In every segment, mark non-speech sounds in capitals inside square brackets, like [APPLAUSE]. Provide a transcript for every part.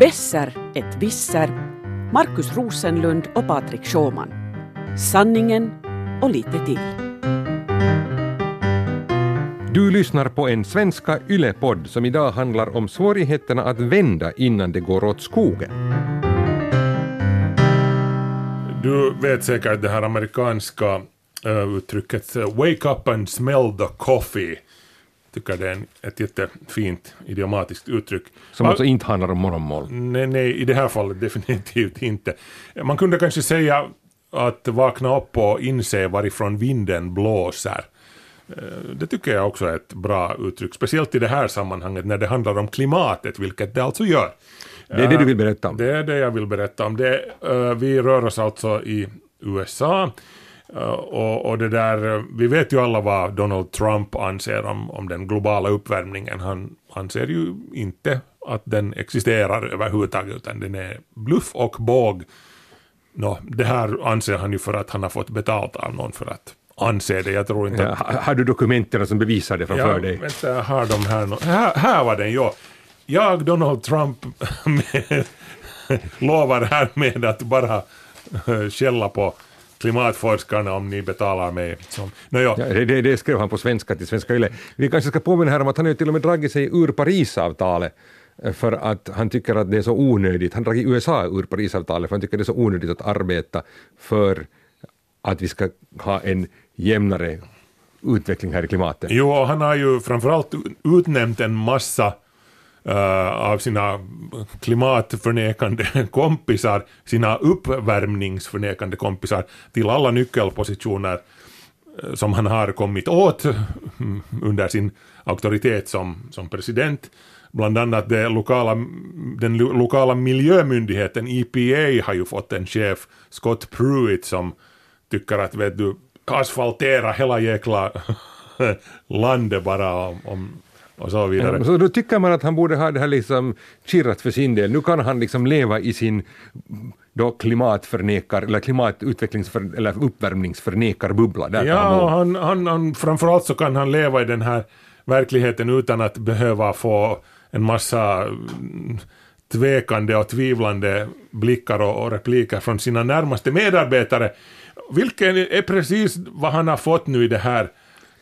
Besser ett visser, Markus Rosenlund och Patrik Schåman. Sanningen och lite till. Du lyssnar på en svenska yle-podd som idag handlar om svårigheterna att vända innan det går åt skogen. Du vet säkert det här amerikanska uh, uttrycket uh, “wake up and smell the coffee”. Tycker det är en, ett jättefint idiomatiskt uttryck. Som alltså inte handlar om morgonmål? Nej, nej, i det här fallet [LAUGHS] definitivt inte. Man kunde kanske säga att vakna upp och inse varifrån vinden blåser. Eh, det tycker jag också är ett bra uttryck, speciellt i det här sammanhanget när det handlar om klimatet, vilket det alltså gör. Det är det du vill berätta om? Det är det jag vill berätta om. Det, uh, vi rör oss alltså i USA. Uh, och, och, det där, vi vet ju alla vad Donald Trump anser om, om den globala uppvärmningen. Han anser ju inte att den existerar överhuvudtaget, utan den är bluff och båg. Nå, det här anser han ju för att han har fått betalt av någon för att anse det. Jag tror inte ja, Har du dokumenten som bevisar det framför ja, dig? Vänta, jag har de här, här. Här var den, ja jag, Donald Trump, [LAUGHS] lovar härmed att bara eh, skälla på klimatforskarna om ni betalar mig. Som, no, ja. det, det, det, skrev han på svenska till Svenska Yle. Vi kanske ska påminna här om att han har till och med dragit sig ur Parisavtalet eh, för att han tycker att det är så onödigt. Han dragit USA ur Parisavtalet för han tycker det är så onödigt att arbeta för att vi ska ha en jämnare utveckling här i klimatet. Jo, han har ju framförallt utnämnt en massa uh, av sina klimatförnekande [LAUGHS] kompisar, sina uppvärmningsförnekande kompisar till alla nyckelpositioner eh, som han har kommit åt mm, under sin auktoritet som, som president. Bland annat det lokala, den lokala miljömyndigheten EPA har ju fått en chef, Scott Pruitt, som tycker att vet du, asfaltera hela jäkla [LAUGHS] landet bara om, om och så vidare. Ja, så då tycker man att han borde ha det här liksom kirrat för sin del. Nu kan han liksom leva i sin då klimatförnekar, eller klimatutvecklingsför, eller uppvärmningsförnekarbubbla. Där ja, han, han, han, framförallt så kan han leva i den här verkligheten utan att behöva få en massa tvekande och tvivlande blickar och, och repliker från sina närmaste medarbetare. Vilket är precis vad han har fått nu i det här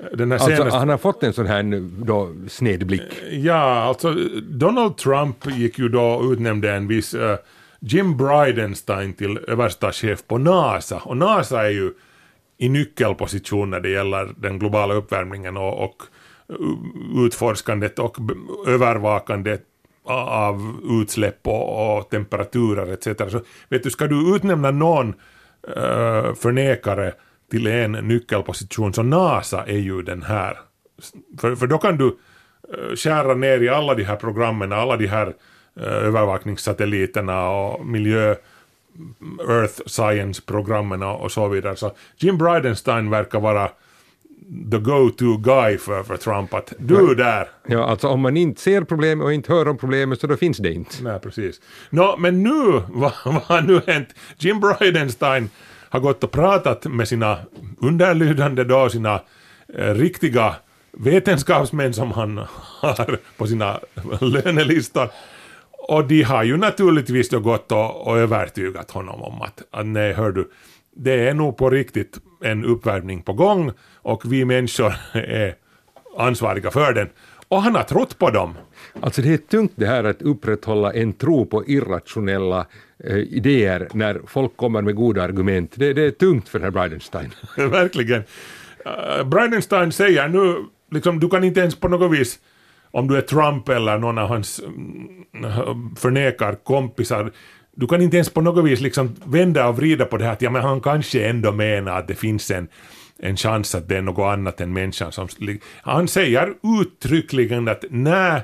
alltså, senaste... han har fått en sån här då, snedblick? Ja, alltså Donald Trump gick ju då och utnämnde en viss uh, Jim Bridenstine till översta chef på NASA. Och NASA är ju i nyckelposition när det gäller den globala uppvärmningen och, och utforskandet och övervakandet av utsläpp och, och temperaturer etc. Så vet du, ska du utnämna någon uh, förnekare till en nyckelposition, så NASA är ju den här. För, för då kan du uh, skära ner i alla de här programmen, alla de här uh, övervakningssatelliterna och miljö Earth Science-programmen och så vidare. Så Jim Bridenstine verkar vara the go-to guy för, för Trump att du där. Ja, alltså om man inte ser problemet och inte hör om problemet så då finns det inte. Nej, precis. Nå, men nu, [LAUGHS] vad, vad har nu hänt? Jim Bridenstine har gått och pratat med sina underlydande då, sina eh, riktiga vetenskapsmän som han [LAUGHS] har på sina lönelistor. Och de har ju naturligtvis då gått och, och övertygat honom om att, att nej, hör du, det är nog på riktigt en uppvärmning på gång och vi människor [LAUGHS] är ansvariga för den. Och han har trott på dem. Alltså det är tungt det här att upprätthålla en tro på irrationella eh, idéer när folk kommer med goda argument. Det, det är tungt för herr Bridenstein. Bridenstine. [LAUGHS] Verkligen. Uh, Bridenstine säger nu, liksom, du kan inte ens på något vis om du är Trump eller någon av hans mm, förnekar kompisar, du kan inte ens på något vis liksom vända och vrida på det här att ja, men han kanske ändå menar att det finns en en chans att det är något annat än människan som... Han säger uttryckligen att när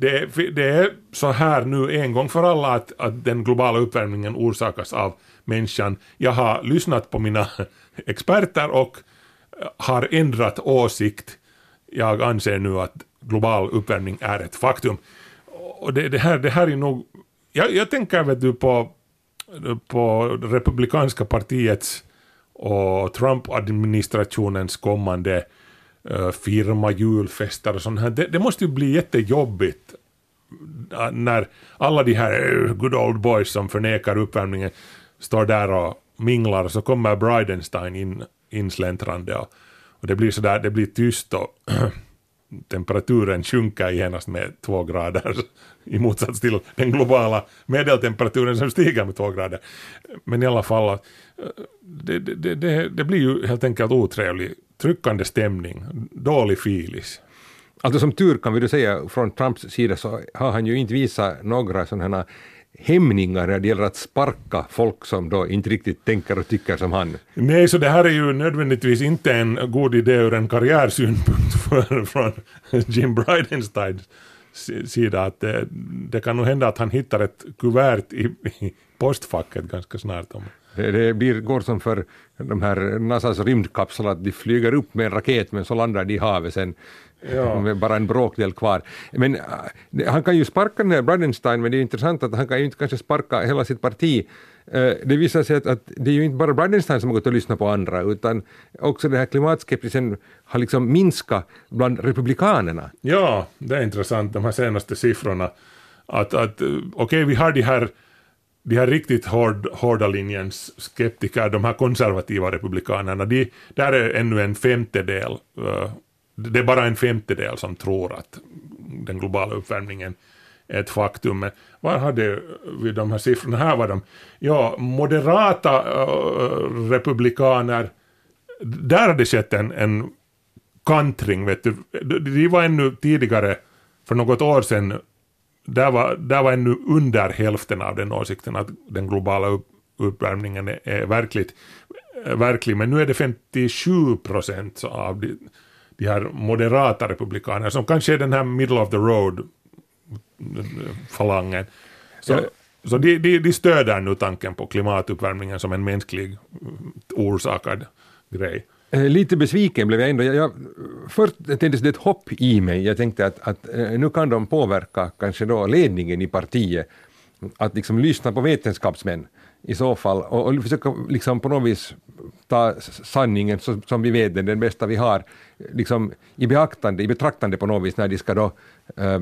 det, det är så här nu en gång för alla att, att den globala uppvärmningen orsakas av människan. Jag har lyssnat på mina [LAUGHS] experter och eh, har ändrat åsikt. Jag anser nu att global uppvärmning är ett faktum. Och det, det här, det här är nog... Jag, jag tänker vet du på, på republikanska partiets och Trump-administrationens kommande Eh, firma, julfester och sånt här, det, det, måste ju bli jättejobbigt eh, när alla de här eh, good old boys som förnekar uppvärmningen står där och minglar så kommer Bridenstine in, insläntrande och, och det blir sådär, det blir tyst och [CLEARS THROAT] temperaturen sjunker genast med två grader i motsats till den globala medeltemperaturen som stiger med två grader. Men i alla fall, det, det, det, det blir ju helt enkelt otrevlig, tryckande stämning, dålig filis. Alltså som tur kan vi då säga från Trumps sida så har han ju inte visat några sådana hämningar när det gäller att sparka folk som då inte riktigt tänker och tycker som han. Nej, så det här är ju nödvändigtvis inte en god idé ur en karriärsynpunkt [LAUGHS] för, från Jim Bridenstines sida. Att det, det, kan nog hända att han hittar ett kuvert i, i postfacket ganska snart. Om. Det, det blir, går som för de här NASAs rymdkapslar, att de flyger upp med en raket men så landar de i havet sen Ja. [LAUGHS] Bara en bråkdel kvar. Men uh, han kan ju sparka den här Bridenstine, men det är intressant att han kan ju inte kanske sparka hela sitt parti. Uh, det visar sig att, att, det är ju inte bara Bridenstine som har gått och lyssnat på andra, utan också den här klimatskeptisen har liksom minskat bland republikanerna. Ja, det är intressant, de här senaste siffrorna. Att, att okej, okay, vi har de här de här riktigt hård, hårda linjens skeptiker, de här konservativa republikanerna, de, där är ännu en femtedel uh, det är bara en femtedel som tror att den globala uppvärmningen är ett faktum. Men var hade vi de här siffrorna? Här var de. Ja, moderata uh, republikaner, där har det skett en, en kantring, vet du. De var ännu tidigare, för något år sedan, där var, där var ännu under hälften av den åsikten att den globala upp, uppvärmningen är, är verkligt, verklig, men nu är det 57 procent av de, de här moderata republikanerna som kanske är den här middle of the road falangen. Så, ja. så de, de, de stöder nu tanken på klimatuppvärmningen som en mänsklig orsakad grej. Eh, lite besviken blev jag ändå. Jag, jag, först tändes det ett hopp i mig. Jag tänkte att, att eh, nu kan de påverka kanske då ledningen i partiet att liksom lyssna på vetenskapsmän i så fall och, och försöka liksom på något vis ta sanningen så, som vi vet den, den bästa vi har, liksom i beaktande, i betraktande på något vis när de ska då, eh,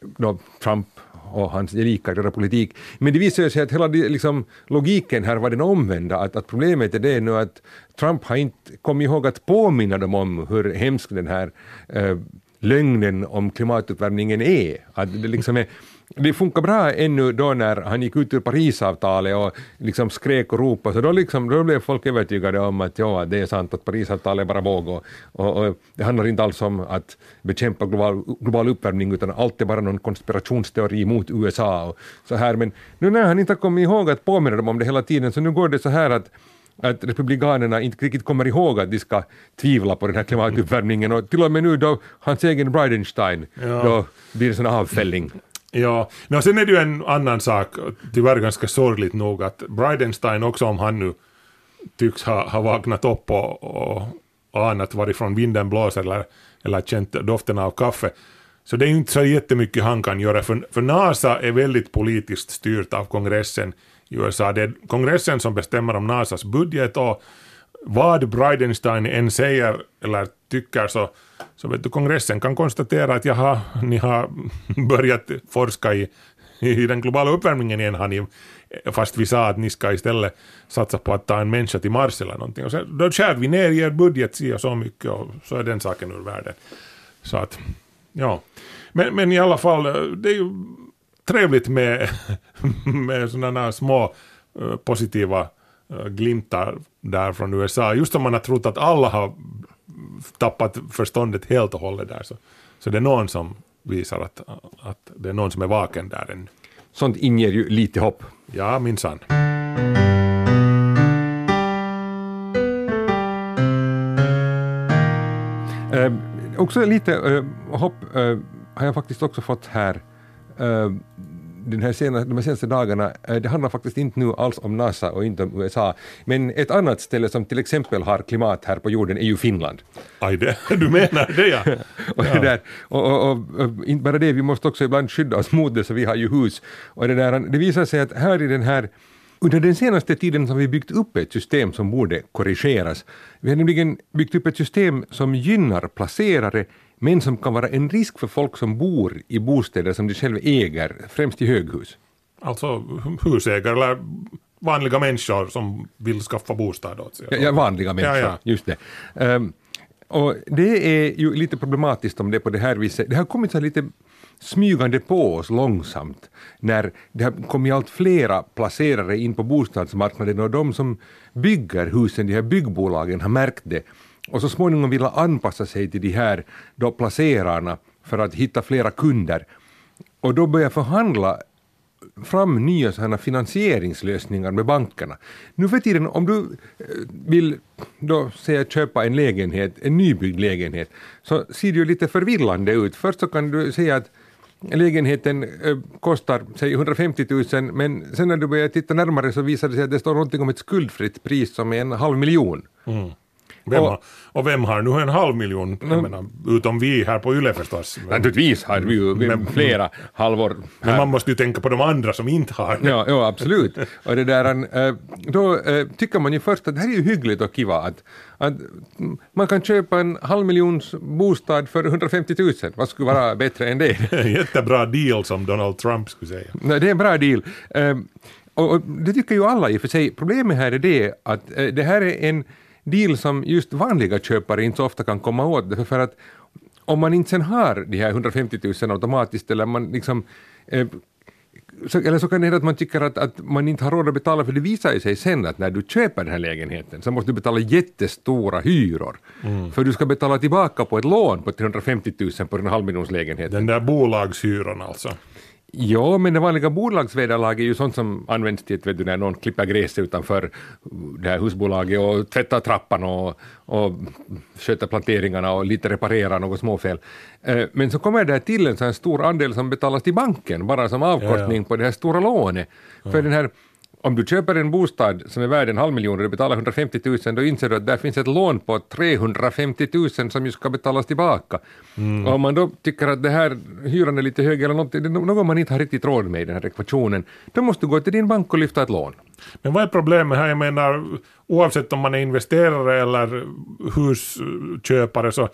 då Trump och hans gelikar göra politik. Men det visar sig att hela liksom, logiken här var den omvända, att, att problemet är det nu att Trump har inte kommit ihåg att påminna dem om hur hemsk den här eh, lögnen om klimatuppvärmningen är. Att det liksom är det funkar bra ännu då när han gick ut ur Parisavtalet och liksom skrek och ropade, så då, liksom, då blev folk övertygade om att ja, det är sant att Parisavtalet bara våg och, och, och, det handlar inte alls om att bekämpa global, global uppvärmning utan allt är bara någon konspirationsteori mot USA och så här. Men nu när han inte har kommit ihåg att påminna dem om det hela tiden så nu går det så här att att republikanerna inte riktigt kommer ihåg att de ska tvivla på den här klimatuppvärmningen och till och med nu då hans egen Bridenstine, ja. då blir det en avfälling. Ja, no, sen är det ju en annan sak, tyvärr ganska sorgligt nog, att Bridenstine också om han nu tycks ha, ha vaknat upp och, och, anat varifrån vinden blåser eller, eller känt doften av kaffe, så det är inte så jättemycket han kan göra, för, för NASA är väldigt politiskt styrt av kongressen i USA. Det är kongressen som bestämmer om NASAs budget och vad Bridenstine än säger eller tycker så, så vet du, kongressen kan konstatera att jaha, ni har [LAUGHS] börjat forska i, i den globala uppvärmningen igen, har ni, fast vi sa att ni ska istället satsa på att ta en människa till Mars eller någonting. Och sen, då skär vi ner i er budget si och så mycket och så är den saken ur världen. Så att, ja. Men, men i alla fall, det är ju trevligt med, [LAUGHS] med sådana små eh, positiva eh, glimtar där från USA. Just som man har trott att alla har tappat förståndet helt och hållet där. Så, så det är någon som visar att, att det är någon som är vaken där ännu. Sånt inger ju lite hopp. Ja, minsann. Eh, också lite eh, hopp eh, har jag faktiskt också fått här eh, den här sena, de här senaste dagarna, eh, det handlar faktiskt inte nu alls om NASA och inte om USA, men ett annat ställe som till exempel har klimat här på jorden är ju Finland. Aj, det, du menar det ja. [LAUGHS] och, ja. Det där, och, och, och, inte bara det, vi måste också ibland skydda oss mot det, så vi har ju hus. Och det, där, det visar sig att här i den här under den senaste tiden har vi byggt upp ett system som borde korrigeras. Vi har nämligen byggt upp ett system som gynnar placerare men som kan vara en risk för folk som bor i bostäder som de själva äger, främst i höghus. Alltså husägare eller vanliga människor som vill skaffa bostad åt sig. Ja, vanliga människor, Ja, ja. just det. Ehm, och det är ju lite problematiskt om det är på det här viset. Det har kommit så lite smygande på oss långsamt när det har kommit allt flera placerare in på bostadsmarknaden och de som bygger husen, de här byggbolagen, har märkt det och så småningom vilja anpassa sig till de här då placerarna för att hitta flera kunder och då börja förhandla fram nya sådana finansieringslösningar med bankerna. Nu för tiden, om du eh, vill då säga köpa en lägenhet, en nybyggd lägenhet, så ser det ju lite förvillande ut. Först så kan du säga att lägenheten eh, kostar säg 150 000 men sen när du börjar titta närmare så visar det sig att det står någonting om ett skuldfritt pris som är en halv miljon. Mm. Vem Och- har, och vem har nu en halv miljon, jag menar, utom vi här på Yle förstås. Men, Naturligtvis har vi ju Men- flera halvor men man måste ju tänka på de andra som inte har. Ja, ja absolut. Och det där, äh, då äh, tycker man ju först att det här är ju hyggligt och kiva att, att mm, man kan köpa en halv miljons bostad för 150 000. Vad skulle vara bättre än det? [LAUGHS] Jättebra deal som Donald Trump skulle säga. Nej, det är en bra deal. Ehm, och, och det tycker ju alla i och för sig. Problemet här är det att eh, det här är en deal som just vanliga köpare inte så ofta kan komma åt. Därför För att om man inte sen har de här 150 000 automatiskt eller man liksom eh, så, eller så kan det hända att man tycker att, att man inte har råd att betala för det visar ju sig sen att när du köper den här lägenheten så måste du betala jättestora hyror. För du ska betala tillbaka på ett lån på 350 000 på den halvmiljonslägenheten. Den där bolagshyran alltså. Ja, men det vanliga bolagsvederlag är ju sånt som används till vet du, när någon klipper gräs utanför det här husbolaget och tvättar trappan och, och sköter planteringarna och lite reparerar något småfel. Eh, Men så kommer det till en sån här stor andel som betalas till banken bara som avkortning på det här stora lånet. För den här om du köper en bostad som är värd en halv miljon och du betalar 150 000 då inser du att där finns ett lån på 350 000 som ju ska betalas tillbaka. Och om man då tycker att det här hyran är lite hög eller något, något man inte har riktigt råd med i den här ekvationen, då måste du gå till din bank och lyfta ett lån. Men vad är problemet här? Jag menar, oavsett om man är investerare eller husköpare så,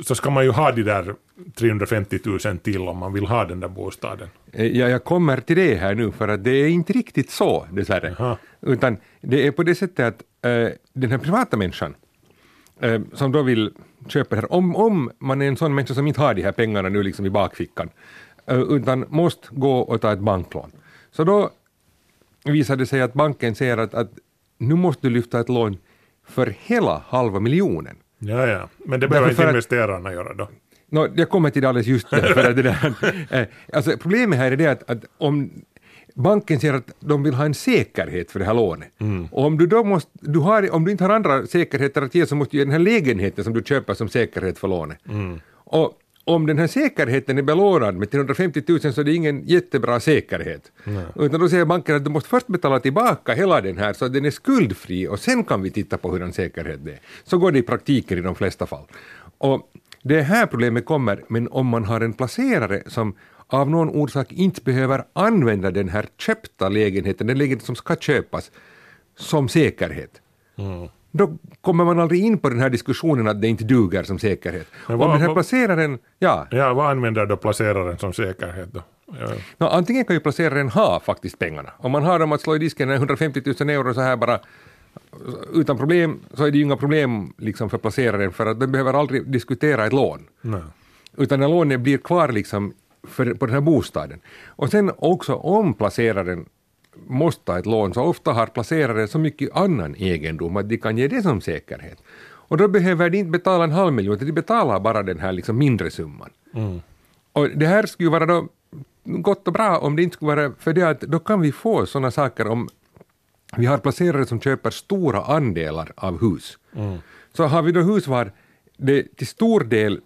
så ska man ju ha de där 350 000 till om man vill ha den där bostaden. Eh, Ja, jag kommer till det här nu för att det är inte riktigt så dessvärre. Jaha. Utan det är på det sättet att eh, den här privata människan eh, som då vill köpa det här, om, om man är en sån människa som inte har de här pengarna nu liksom i bakfickan, eh, utan måste gå och ta ett banklån. Så då visar det sig att banken säger att, att nu måste du lyfta ett lån för hela halva miljonen. Ja, ja. Men det behöver inte för att- investerarna göra då. No, jag kommer till det alldeles just det, för att det där, [LAUGHS] eh, alltså problemet här är det att, att om banken säger att de vill ha en säkerhet för det här lånet, och om du, då måste, du har, om du inte har andra säkerheter att ge så måste du ge den här lägenheten som du köper som säkerhet för lånet. Och om den här säkerheten är belånad med 350 000 så är det ingen jättebra säkerhet. Utan då säger banken att du måste först betala tillbaka hela den här så att den är skuldfri och sen kan vi titta på hur den säkerhet är. Så går det i praktiken i de flesta fall. Och det är här problemet kommer, men om man har en placerare som av någon orsak inte behöver använda den här köpta lägenheten, den lägenhet som ska köpas, som säkerhet. Då kommer man aldrig in på den här diskussionen att det inte duger som säkerhet. Men om vad- den här placeraren, ja, Ja, vad använder då placeraren som säkerhet då? Ja. Nå, antingen kan ju placeraren ha faktiskt pengarna. Om man har dem att slå i disken 150 000 euro så här bara utan problem så är det ju inga problem liksom för placeraren för att den behöver aldrig diskutera ett lån. Nej. Utan när lånet blir kvar liksom för, på den här bostaden. Och sen också om placeraren måste ta ett lån så ofta har placeraren så mycket annan egendom att de kan ge det som säkerhet. Och då behöver de inte betala en halv miljon, utan de betalar bara den här liksom mindre summan. Och det här skulle ju vara då gott och bra om det inte skulle vara för det att då kan vi få sådana saker om vi har placerare som köper stora andelar av hus. Så har vi då hus var det till stor del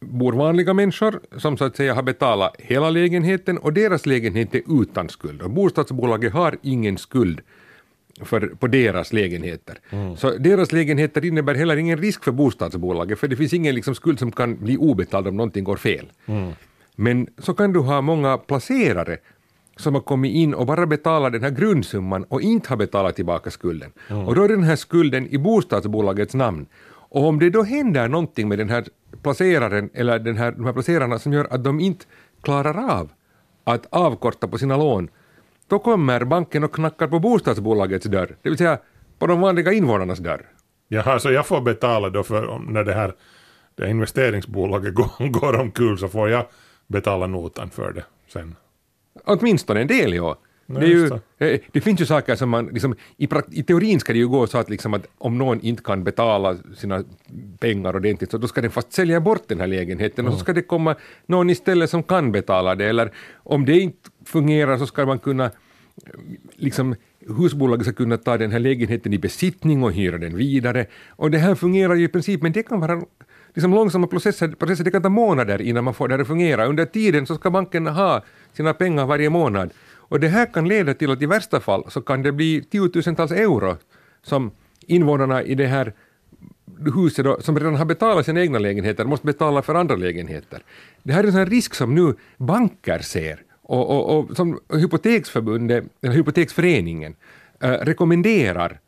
bor vanliga människor som så att säga har betalat hela lägenheten och deras lägenhet är utan skuld. Och bostadsbolaget har ingen skuld för, på deras lägenheter. Så deras lägenheter innebär heller ingen risk för bostadsbolaget för det finns ingen liksom skuld som kan bli obetald om någonting går fel. Men så kan du ha många placerare som har kommit in och bara betalar den här grundsumman och inte har betalat tillbaka skulden. Och då är den här skulden i bostadsbolagets namn. Och om det då händer någonting med den här placeraren eller den här, de här placerarna som gör att de inte klarar av att avkorta på sina lån, då kommer banken och knackar på bostadsbolagets dörr, det vill säga på de vanliga invånarnas dörr. Jaha, så jag får betala då för om- när det här det investeringsbolaget går, [LAUGHS] går omkull så får jag betala notan för det sen. Åtminstone en del, ja. Nej, Det, ju, just eh, det finns ju saker som man, liksom, i, i teorin ska det ju gå så att, liksom, att om någon inte kan betala sina pengar ordentligt så då ska den fast sälja bort den här lägenheten och så ska det komma någon istället som kan betala det eller om det inte fungerar så ska man kunna eh, liksom, husbolaget ska kunna ta den här lägenheten i besittning och hyra den vidare. Och det här fungerar ju i princip, men det kan vara liksom långsamma processer, processer, det kan ta månader innan man får det här att fungera. Under tiden så ska banken ha sina pengar varje månad. Och det här kan leda till att i värsta fall så kan det bli tiotusentals euro som invånarna i det här huset då, som redan har betalat sina egna lägenheter måste betala för andra lägenheter. Det här är en sån här risk som nu banker ser och, och, och som Hypoteksförbundet, eller Hypoteksföreningen eh, rekommenderar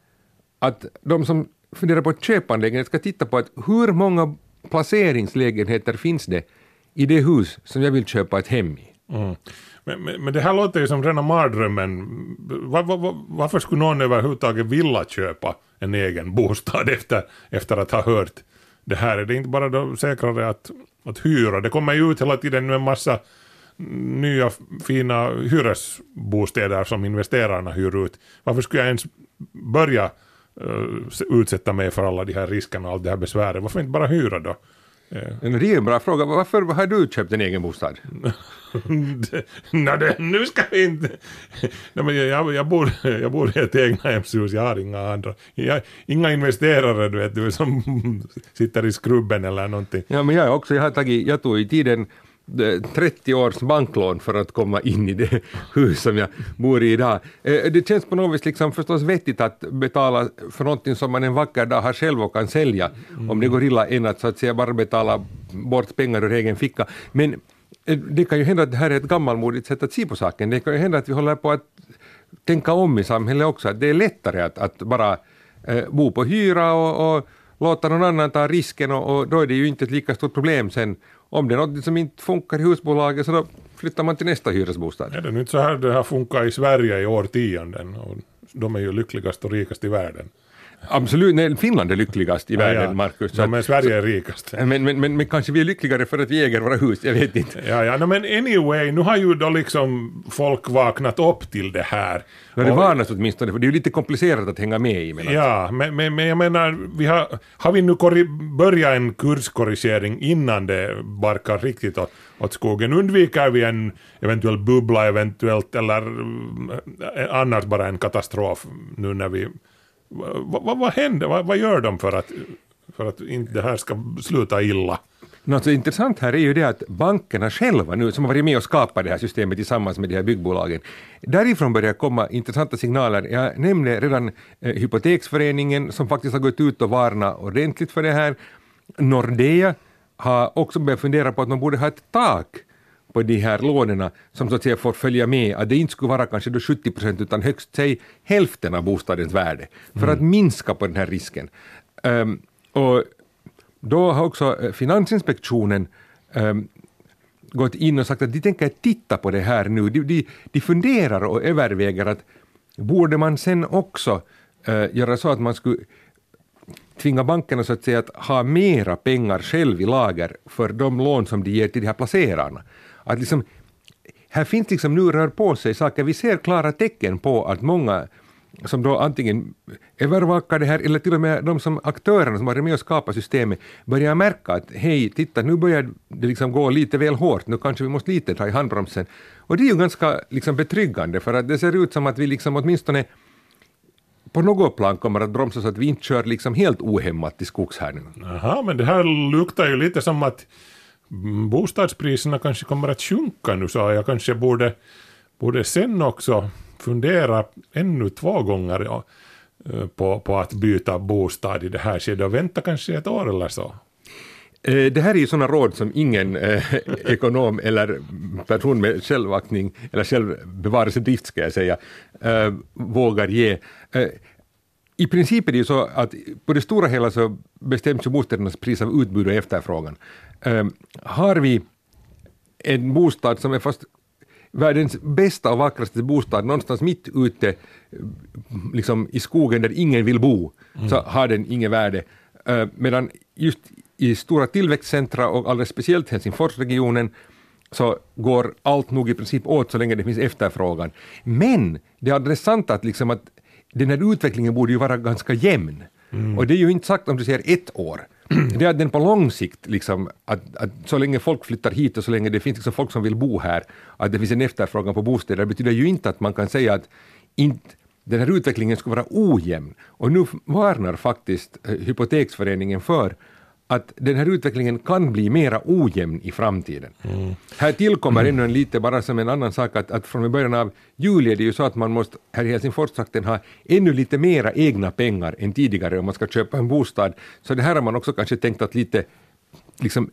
att de som funderar på att köpa en lägenhet ska titta på att hur många placeringslägenheter finns det i det hus som jag vill köpa ett hem i. Mm. Men, men, men det här låter ju som rena mardrömmen. Var, var, var, varför skulle någon överhuvudtaget vilja köpa en egen bostad efter, efter att ha hört det här? Är det inte bara då säkrare att, att hyra? Det kommer ju ut hela tiden nu en massa nya fina hyresbostäder som investerarna hyr ut. Varför skulle jag ens börja uh, utsätta mig för alla de här riskerna och allt det här besväret? Varför inte bara hyra då? Men det är ju en bra fråga. Varför har du köpt en egen bostad? [LAUGHS] Det, nu ska vi inte... Nej, men jag, jag, bor, jag bor i ett egnahemshus, jag har inga andra. Jag, inga investerare du vet, du, som sitter i skrubben eller någonting. Ja, men jag också. Jag, har tagit, jag tog i tiden 30 års banklån för att komma in i det hus som jag bor i idag. Eh, det känns på något vis liksom förstås vettigt att betala för någonting som man en vacker dag har själv och kan sälja om det går illa än att så att säga bara betala bort pengar ur egen ficka. Men eh, det kan ju hända att det här är ett gammalmodigt sätt att se på saken. Det kan ju hända att vi håller på att tänka om i samhället också, att det är lättare att, att bara eh, bo på hyra och, och låta någon annan ta risken och, och då är det ju inte ett lika stort problem sen. Om det är något som inte funkar i husbolaget så då flyttar man till nästa hyresbostad. Är det nu inte så här det har funkat i Sverige i årtionden? Och de är ju lyckligast och rikast i världen. Absolut, nej, Finland är lyckligast i världen, ja. Markus. Ja, men Sverige är rikast. Men, men, men, men kanske vi är lyckligare för att vi äger våra hus, jag vet inte. Ja, ja, no, men anyway, nu har ju då liksom folk vaknat upp till det här. Men det varnas åtminstone, för det är ju lite komplicerat att hänga med i. Men Ja, men, men, men jag menar, vi har, har vi nu börjat en kurskorrigering innan det barkar riktigt åt, åt skogen? Undviker vi en eventuell bubbla eventuellt eller mm, annars bara en katastrof nu när vi... Vad, vad, vad händer? Vad, vad gör de för att, för att inte det här ska sluta illa? Något så intressant här är ju det att bankerna själva nu, som har varit med och skapat det här systemet tillsammans med de här byggbolagen, därifrån börjar komma intressanta signaler. Jag nämnde redan eh, Hypoteksföreningen som faktiskt har gått ut och varnat ordentligt för det här. Nordea har också börjat fundera på att man borde ha ett tak på de här lånen som så att säga får följa med, att det inte skulle vara kanske då 70 procent utan högst säg hälften av bostadens värde, för att minska på den här risken. Ehm, och då har också eh, Finansinspektionen ehm, gått in och sagt att de tänker titta på det här nu. De, de, de funderar och överväger att borde man sen också eh, göra så att man skulle tvinga bankerna så att säga att ha mera pengar själv i lager för de lån som de ger till de här placerarna. Att liksom, här finns liksom nu rör på sig saker, vi ser klara tecken på att många som då antingen övervakar det här eller till och med de som aktörerna som varit med och skapat systemet börjar märka att hej, titta nu börjar det liksom gå lite väl hårt, nu kanske vi måste lite ta i handbromsen. Och det är ju ganska liksom betryggande för att det ser ut som att vi liksom åtminstone på något plan kommer att bromsa så att vi inte kör liksom helt ohämmat till skogs här nu. Jaha, men det här luktar ju lite som att Mm, bostadspriserna kanske kommer att sjunka nu så jag kanske borde, borde sen också fundera ännu två gånger ja, eh, på, på att byta bostad i det här skedet och vänta kanske ett år eller så. Eh, det här är ju sådana råd som ingen eh, ekonom eller person med självaktning eller självbevarelsedrift ska jag säga eh, vågar ge. Eh, I princip är det ju så att på det stora hela så bestäms ju bostädernas pris av utbud och efterfrågan eh, har vi en bostad som är fast världens bästa och vackraste bostad någonstans mitt ute liksom i skogen där ingen vill bo, mm. så har den inget värde. Uh, medan just i stora tillväxtcentra och alldeles speciellt Helsingforsregionen så går allt nog i princip åt så länge det finns efterfrågan. Men det är alldeles sant att, liksom att den här utvecklingen borde ju vara ganska jämn. Mm. Och det är ju inte sagt om du säger ett år. Det är att den på lång sikt, liksom, att, att så länge folk flyttar hit och så länge det finns liksom folk som vill bo här, att det finns en efterfrågan på bostäder, betyder ju inte att man kan säga att inte, den här utvecklingen ska vara ojämn. Och nu varnar faktiskt eh, Hypoteksföreningen för att den här utvecklingen kan bli mera ojämn i framtiden. Mm. Här tillkommer mm. ännu en lite, bara som en annan sak, att, att från början av juli är det ju så att man måste här i Helsingforstrakten ha ännu lite mera egna pengar än tidigare om man ska köpa en bostad. Så det här har man också kanske tänkt att lite, liksom,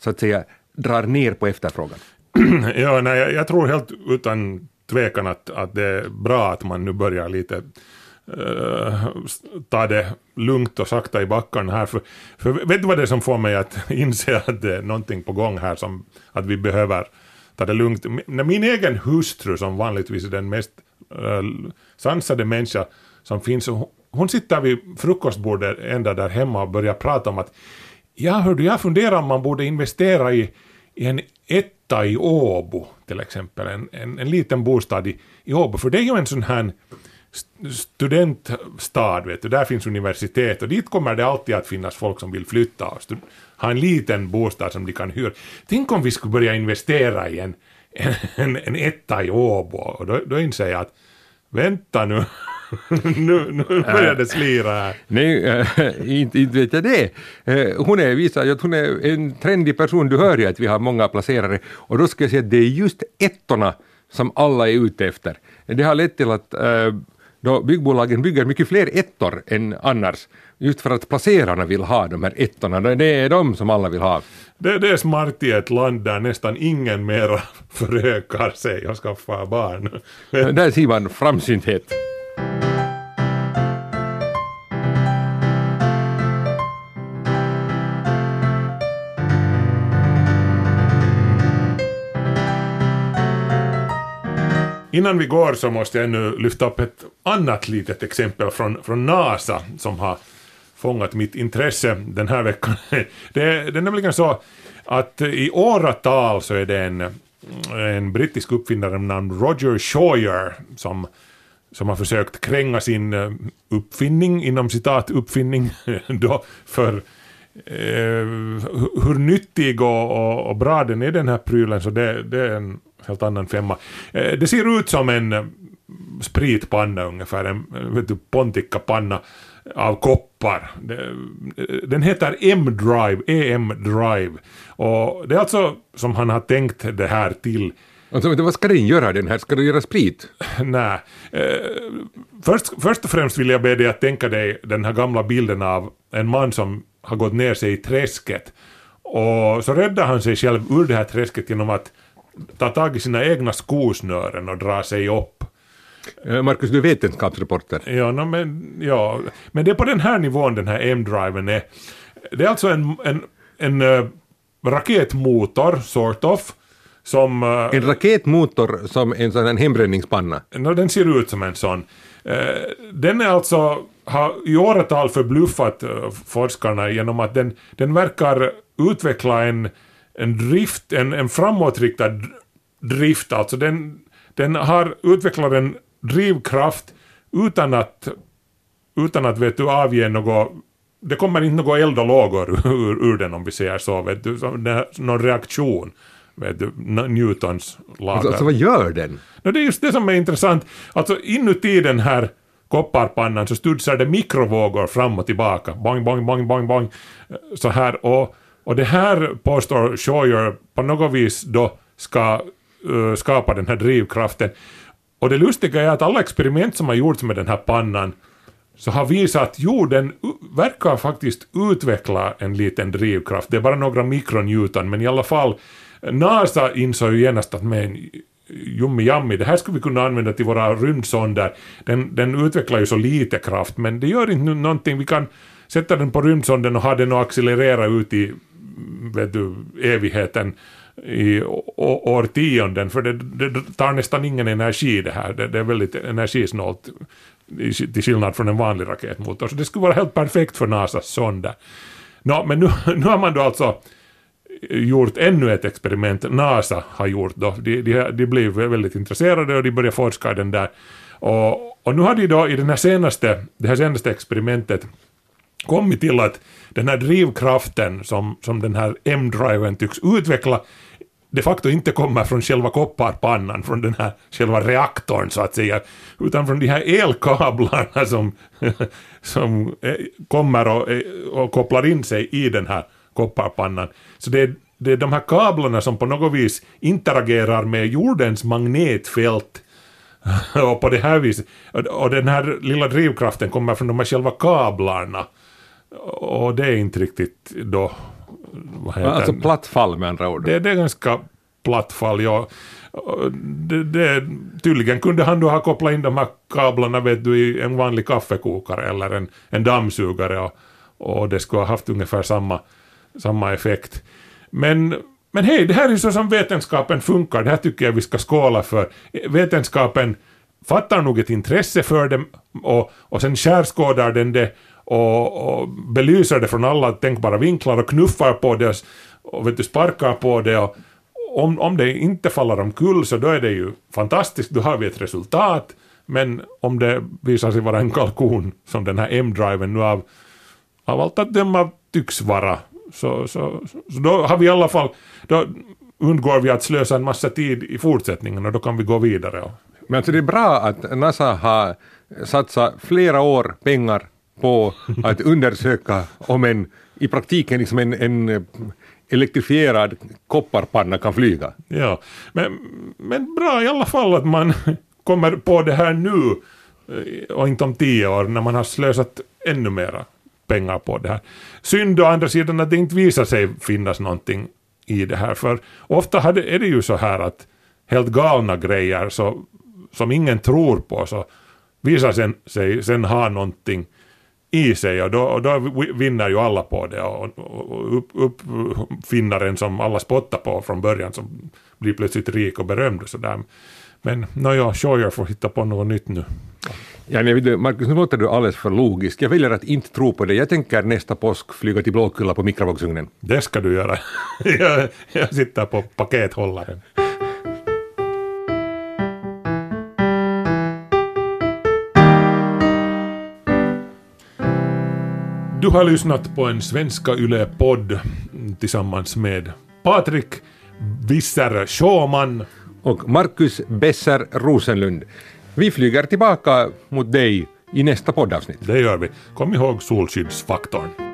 så att säga, drar ner på efterfrågan. [CLEARS THROAT] ja, nej, jag, tror helt utan tvekan att, att det är bra att man nu börjar lite uh, ta det lugnt och sakta i backarna här. För, för vet du vad det är som får mig att [LAUGHS] inse att det är någonting på gång här som att vi behöver ta det lugnt. Min, min egen hustru som vanligtvis är den mest uh, sansade människa som finns, hon sitter vid frukostbordet ända där hemma och börjar prata om att ja, hördu, jag funderar om man borde investera i, i en etta i Åbo till exempel, en, en, en liten bostad i, i Åbo, för det är ju en sån här studentstad, vet du, där finns universitet och dit kommer det alltid att finnas folk som vill flytta och ha en liten bostad som de kan hyra. Tänk om vi skulle börja investera i en, [LAUGHS] en, en etta i Åbo och då, då inser jag att vänta nu, [LAUGHS] nu, nu börjar det slira här. Eh, nej, äh, [LAUGHS] inte, inte vet jag det. Eh, hon är, visar att hon är en trendig person, du hör ju att vi har många placerare och då ska jag säga att det är just ettorna som alla är ute efter. Det har lett till att äh, då byggbolagen bygger mycket fler ettor än annars, just för att placerarna vill ha de här ettorna. Det är de som alla vill ha. Det, det är smart i ett land där nästan ingen mera [LAUGHS] förökar sig och skaffar barn. där ser man framsynthet. Innan vi går så måste jag nu lyfta upp ett annat litet exempel från, från NASA som har fångat mitt intresse den här veckan. [LAUGHS] Det, det är nämligen så att i åratal så är det en, en brittisk uppfinnare med namn Roger Shoyer som, som har försökt kränga sin eh, uppfinning, inom citat uppfinning, [LAUGHS] då för eh, hur nyttig och, och, och, bra den är den här prylen så det, det är en helt annan femma. Eh, det ser ut som en eh, spritpanna ungefär, en eh, vet du, Pontica-panna av koppar. Den heter M-Drive, EM-Drive. Och det är alltså som han har tänkt det här till. Alltså, vad ska den göra den här? Ska den göra sprit? [LAUGHS] Nej. Först, först och främst vill jag be dig att tänka dig den här gamla bilden av en man som har gått ner sig i träsket. Och så räddar han sig själv ur det här träsket genom att ta tag i sina egna skosnören och dra sig upp. Eh, Marcus, du är vetenskapsreporter. Ja, no, men, ja, men det är på den här nivån den här M-driven är. Det är alltså en, en, en uh, raketmotor, sort of, som... Uh, en raketmotor som en sån här hembränningspanna? No, den ser ut som en sån. Uh, den är alltså, har i åratal förbluffat forskarna genom att den, den verkar utveckla en en drift, en, en framåtriktad drift, alltså den, den har utvecklat en drivkraft utan att, utan att vet du, avge något det kommer inte några eld och lågor [LAUGHS] ur, ur den om vi säger så, vet du, någon reaktion. Vet du, Newtons lagar. Alltså, alltså vad gör den? No, det är just det som är intressant. Alltså inuti den här kopparpannan så studsar det mikrovågor fram och tillbaka. Bang, bang, bang, bang, bang. Så här. Och och det här påstår Scheuer på något vis då ska uh, skapa den här drivkraften. Och det lustiga är att alla experiment som har gjorts med den här pannan så har visat att jo, den verkar faktiskt utveckla en liten drivkraft. Det är bara några mikronewton, men i alla fall NASA insåg ju genast att men jummi jammi, det här skulle vi kunna använda till våra rymdsonder. Den, den utvecklar ju så lite kraft, men det gör inte någonting. Vi kan sätta den på rymdsonden och ha den att accelerera ut i vet du, evigheten i årtionden, för det, det tar nästan ingen energi det här, det, det är väldigt energisnålt till skillnad från en vanlig raketmotor, så det skulle vara helt perfekt för NASAs sonder. No, men nu, [LAUGHS] nu har man då alltså gjort ännu ett experiment, NASA har gjort då, de, de, de blev väldigt intresserade och de började forska i den där. Och, och nu har de då i den här senaste, det här senaste experimentet kommit till att den här drivkraften som, som den här M-driven tycks utveckla de facto inte kommer från själva kopparpannan, från den här själva reaktorn så att säga, utan från de här elkablarna som, [LAUGHS] som eh, kommer och, eh, och kopplar in sig i den här kopparpannan. Så det är, det är de här kablarna som på något vis interagerar med jordens magnetfält [LAUGHS] och på det här viset, och den här lilla drivkraften kommer från de här själva kablarna. Och det är inte riktigt då alltså platt fall med andra ord? Det, det är ganska platt fall, ja. Det, det, tydligen kunde han då ha kopplat in de här kablarna vet du, i en vanlig kaffekokare eller en, en dammsugare och, och det skulle ha haft ungefär samma, samma effekt. Men, men hej, det här är så som vetenskapen funkar, det här tycker jag vi ska skåla för. Vetenskapen fattar nog ett intresse för det och, och sen skärskådar den det och, och belyser det från alla tänkbara vinklar och knuffar på det och vet du, sparkar på det och om, om det inte faller omkull så då är det ju fantastiskt, då har vi ett resultat. Men om det visar sig vara en kalkon som den här M-driven nu av, av allt att döma tycks vara så, så, så då har vi i alla fall, då undgår vi att slösa en massa tid i fortsättningen och då kan vi gå vidare. Men alltså det är bra att NASA har satsat flera år pengar på att undersöka om en i praktiken liksom en, en elektrifierad kopparpanna kan flyga. Ja, men, men bra i alla fall att man kommer på det här nu eh, och inte om tio år när man har slösat ännu mera pengar på det här. Synd å andra sidan att det inte visar sig finnas någonting i det här, för ofta är det ju så här att helt galna grejer så, som ingen tror på så visar sig sen ha någonting i sig och då, och då vinner ju alla på det och, och upp, uppfinnaren som alla spottar på från början som blir plötsligt rik och berömd och sådär. Men nåja, Scheuer får hitta på något nytt nu. Ja, men vet Marcus, nu låter du alldeles för logisk. Jag väljer att inte tro på det. Jag tänker nästa påsk flyga till Blåkulla på mikrovågsugnen. Det ska du göra. [LAUGHS] jag, jag sitter på pakethållaren. Du har lyssnat på en Svenska Yle-podd tillsammans med Patrik Visser Schåman och Marcus Besser Rosenlund. Vi flyger tillbaka mot dig i nästa poddavsnitt. Det gör vi. Kom ihåg solskyddsfaktorn.